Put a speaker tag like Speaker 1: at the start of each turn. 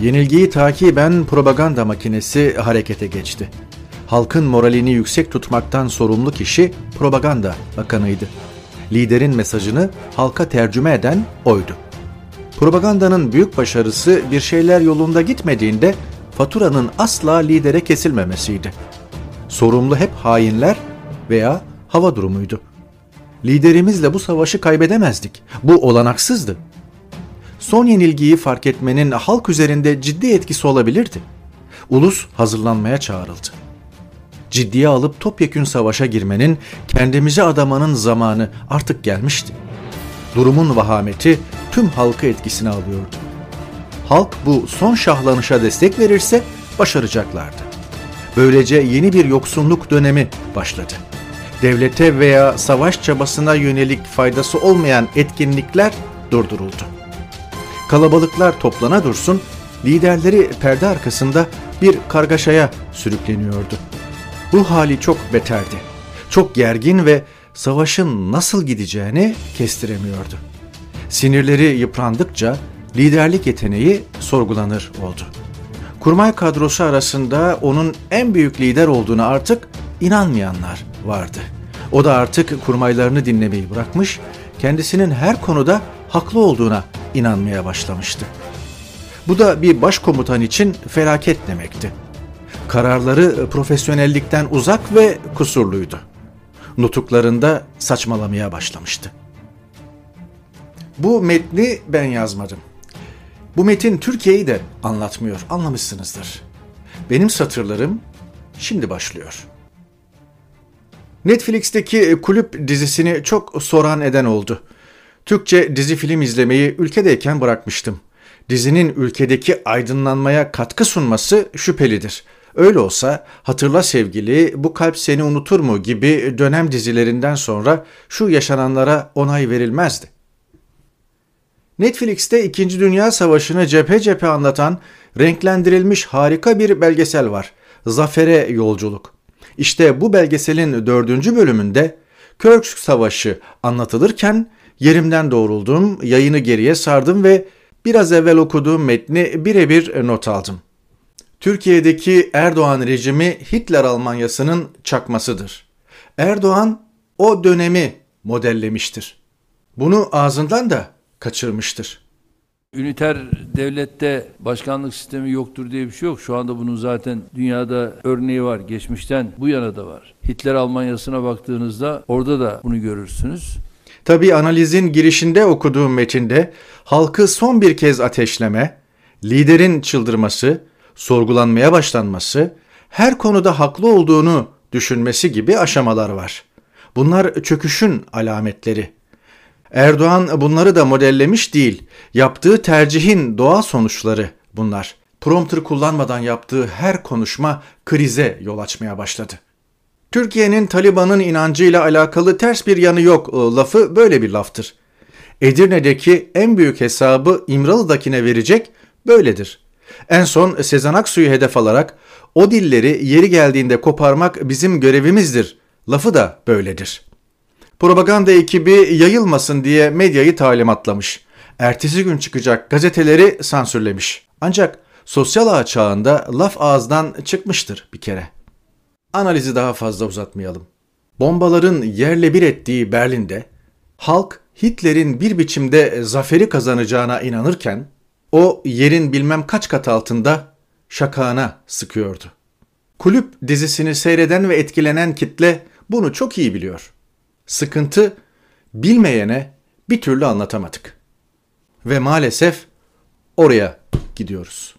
Speaker 1: Yenilgiyi takiben propaganda makinesi harekete geçti. Halkın moralini yüksek tutmaktan sorumlu kişi propaganda bakanıydı. Liderin mesajını halka tercüme eden oydu. Propagandanın büyük başarısı bir şeyler yolunda gitmediğinde faturanın asla lidere kesilmemesiydi. Sorumlu hep hainler veya hava durumuydu. Liderimizle bu savaşı kaybedemezdik. Bu olanaksızdı. Son yenilgiyi fark etmenin halk üzerinde ciddi etkisi olabilirdi. Ulus hazırlanmaya çağrıldı. Ciddiye alıp topyekün savaşa girmenin, kendimize adamanın zamanı artık gelmişti. Durumun vahameti tüm halkı etkisine alıyordu. Halk bu son şahlanışa destek verirse başaracaklardı. Böylece yeni bir yoksunluk dönemi başladı. Devlete veya savaş çabasına yönelik faydası olmayan etkinlikler durduruldu. Kalabalıklar toplana dursun, liderleri perde arkasında bir kargaşaya sürükleniyordu. Bu hali çok beterdi. Çok gergin ve savaşın nasıl gideceğini kestiremiyordu. Sinirleri yıprandıkça liderlik yeteneği sorgulanır oldu. Kurmay kadrosu arasında onun en büyük lider olduğunu artık inanmayanlar vardı. O da artık kurmaylarını dinlemeyi bırakmış, kendisinin her konuda haklı olduğuna inanmaya başlamıştı. Bu da bir başkomutan için felaket demekti. Kararları profesyonellikten uzak ve kusurluydu. Nutuklarında saçmalamaya başlamıştı. Bu metni ben yazmadım. Bu metin Türkiye'yi de anlatmıyor, anlamışsınızdır. Benim satırlarım şimdi başlıyor. Netflix'teki kulüp dizisini çok soran eden oldu. Türkçe dizi film izlemeyi ülkedeyken bırakmıştım. Dizinin ülkedeki aydınlanmaya katkı sunması şüphelidir. Öyle olsa Hatırla Sevgili, Bu Kalp Seni Unutur mu gibi dönem dizilerinden sonra şu yaşananlara onay verilmezdi. Netflix'te 2. Dünya Savaşı'nı cephe cephe anlatan renklendirilmiş harika bir belgesel var. Zafer'e Yolculuk. İşte bu belgeselin dördüncü bölümünde Kursk Savaşı anlatılırken yerimden doğruldum, yayını geriye sardım ve biraz evvel okuduğum metni birebir not aldım. Türkiye'deki Erdoğan rejimi Hitler Almanyası'nın çakmasıdır. Erdoğan o dönemi modellemiştir. Bunu ağzından da kaçırmıştır.
Speaker 2: Üniter devlette başkanlık sistemi yoktur diye bir şey yok. Şu anda bunun zaten dünyada örneği var. Geçmişten bu yana da var. Hitler Almanyası'na baktığınızda orada da bunu görürsünüz.
Speaker 1: Tabi analizin girişinde okuduğum metinde halkı son bir kez ateşleme, liderin çıldırması, sorgulanmaya başlanması, her konuda haklı olduğunu düşünmesi gibi aşamalar var. Bunlar çöküşün alametleri. Erdoğan bunları da modellemiş değil. Yaptığı tercihin doğal sonuçları bunlar. Prompter kullanmadan yaptığı her konuşma krize yol açmaya başladı. Türkiye'nin Taliban'ın inancıyla alakalı ters bir yanı yok e, lafı böyle bir laftır. Edirne'deki en büyük hesabı İmralı'dakine verecek böyledir. En son Sezen Aksu'yu hedef alarak o dilleri yeri geldiğinde koparmak bizim görevimizdir. Lafı da böyledir. Propaganda ekibi yayılmasın diye medyayı talimatlamış. Ertesi gün çıkacak gazeteleri sansürlemiş. Ancak sosyal ağ çağında laf ağızdan çıkmıştır bir kere. Analizi daha fazla uzatmayalım. Bombaların yerle bir ettiği Berlin'de halk Hitler'in bir biçimde zaferi kazanacağına inanırken o yerin bilmem kaç kat altında şakağına sıkıyordu. Kulüp dizisini seyreden ve etkilenen kitle bunu çok iyi biliyor. Sıkıntı bilmeyene bir türlü anlatamadık. Ve maalesef oraya gidiyoruz.